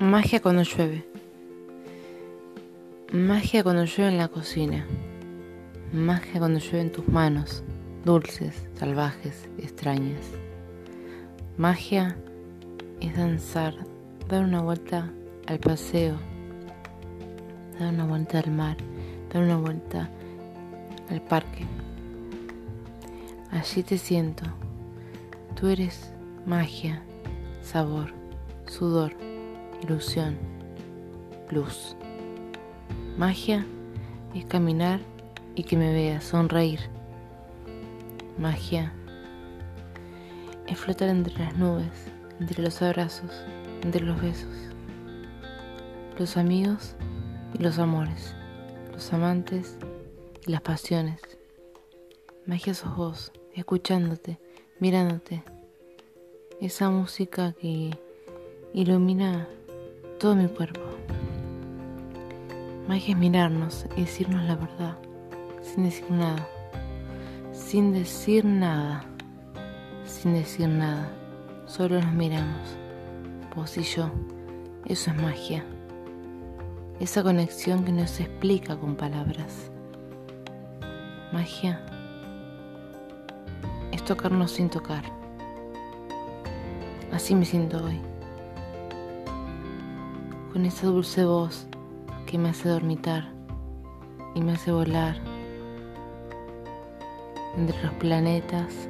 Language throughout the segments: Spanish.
Magia cuando llueve. Magia cuando llueve en la cocina. Magia cuando llueve en tus manos, dulces, salvajes, extrañas. Magia es danzar, dar una vuelta al paseo, dar una vuelta al mar, dar una vuelta al parque. Allí te siento. Tú eres magia, sabor, sudor ilusión, luz. Magia es caminar y que me veas, sonreír. Magia es flotar entre las nubes, entre los abrazos, entre los besos. Los amigos y los amores, los amantes y las pasiones. Magia sos vos, escuchándote, mirándote. Esa música que ilumina todo mi cuerpo. Magia es mirarnos y decirnos la verdad, sin decir nada, sin decir nada, sin decir nada, solo nos miramos, vos y yo, eso es magia, esa conexión que no se explica con palabras. Magia es tocarnos sin tocar. Así me siento hoy con esa dulce voz que me hace dormitar y me hace volar entre los planetas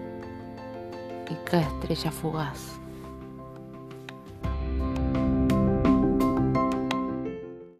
y cada estrella fugaz.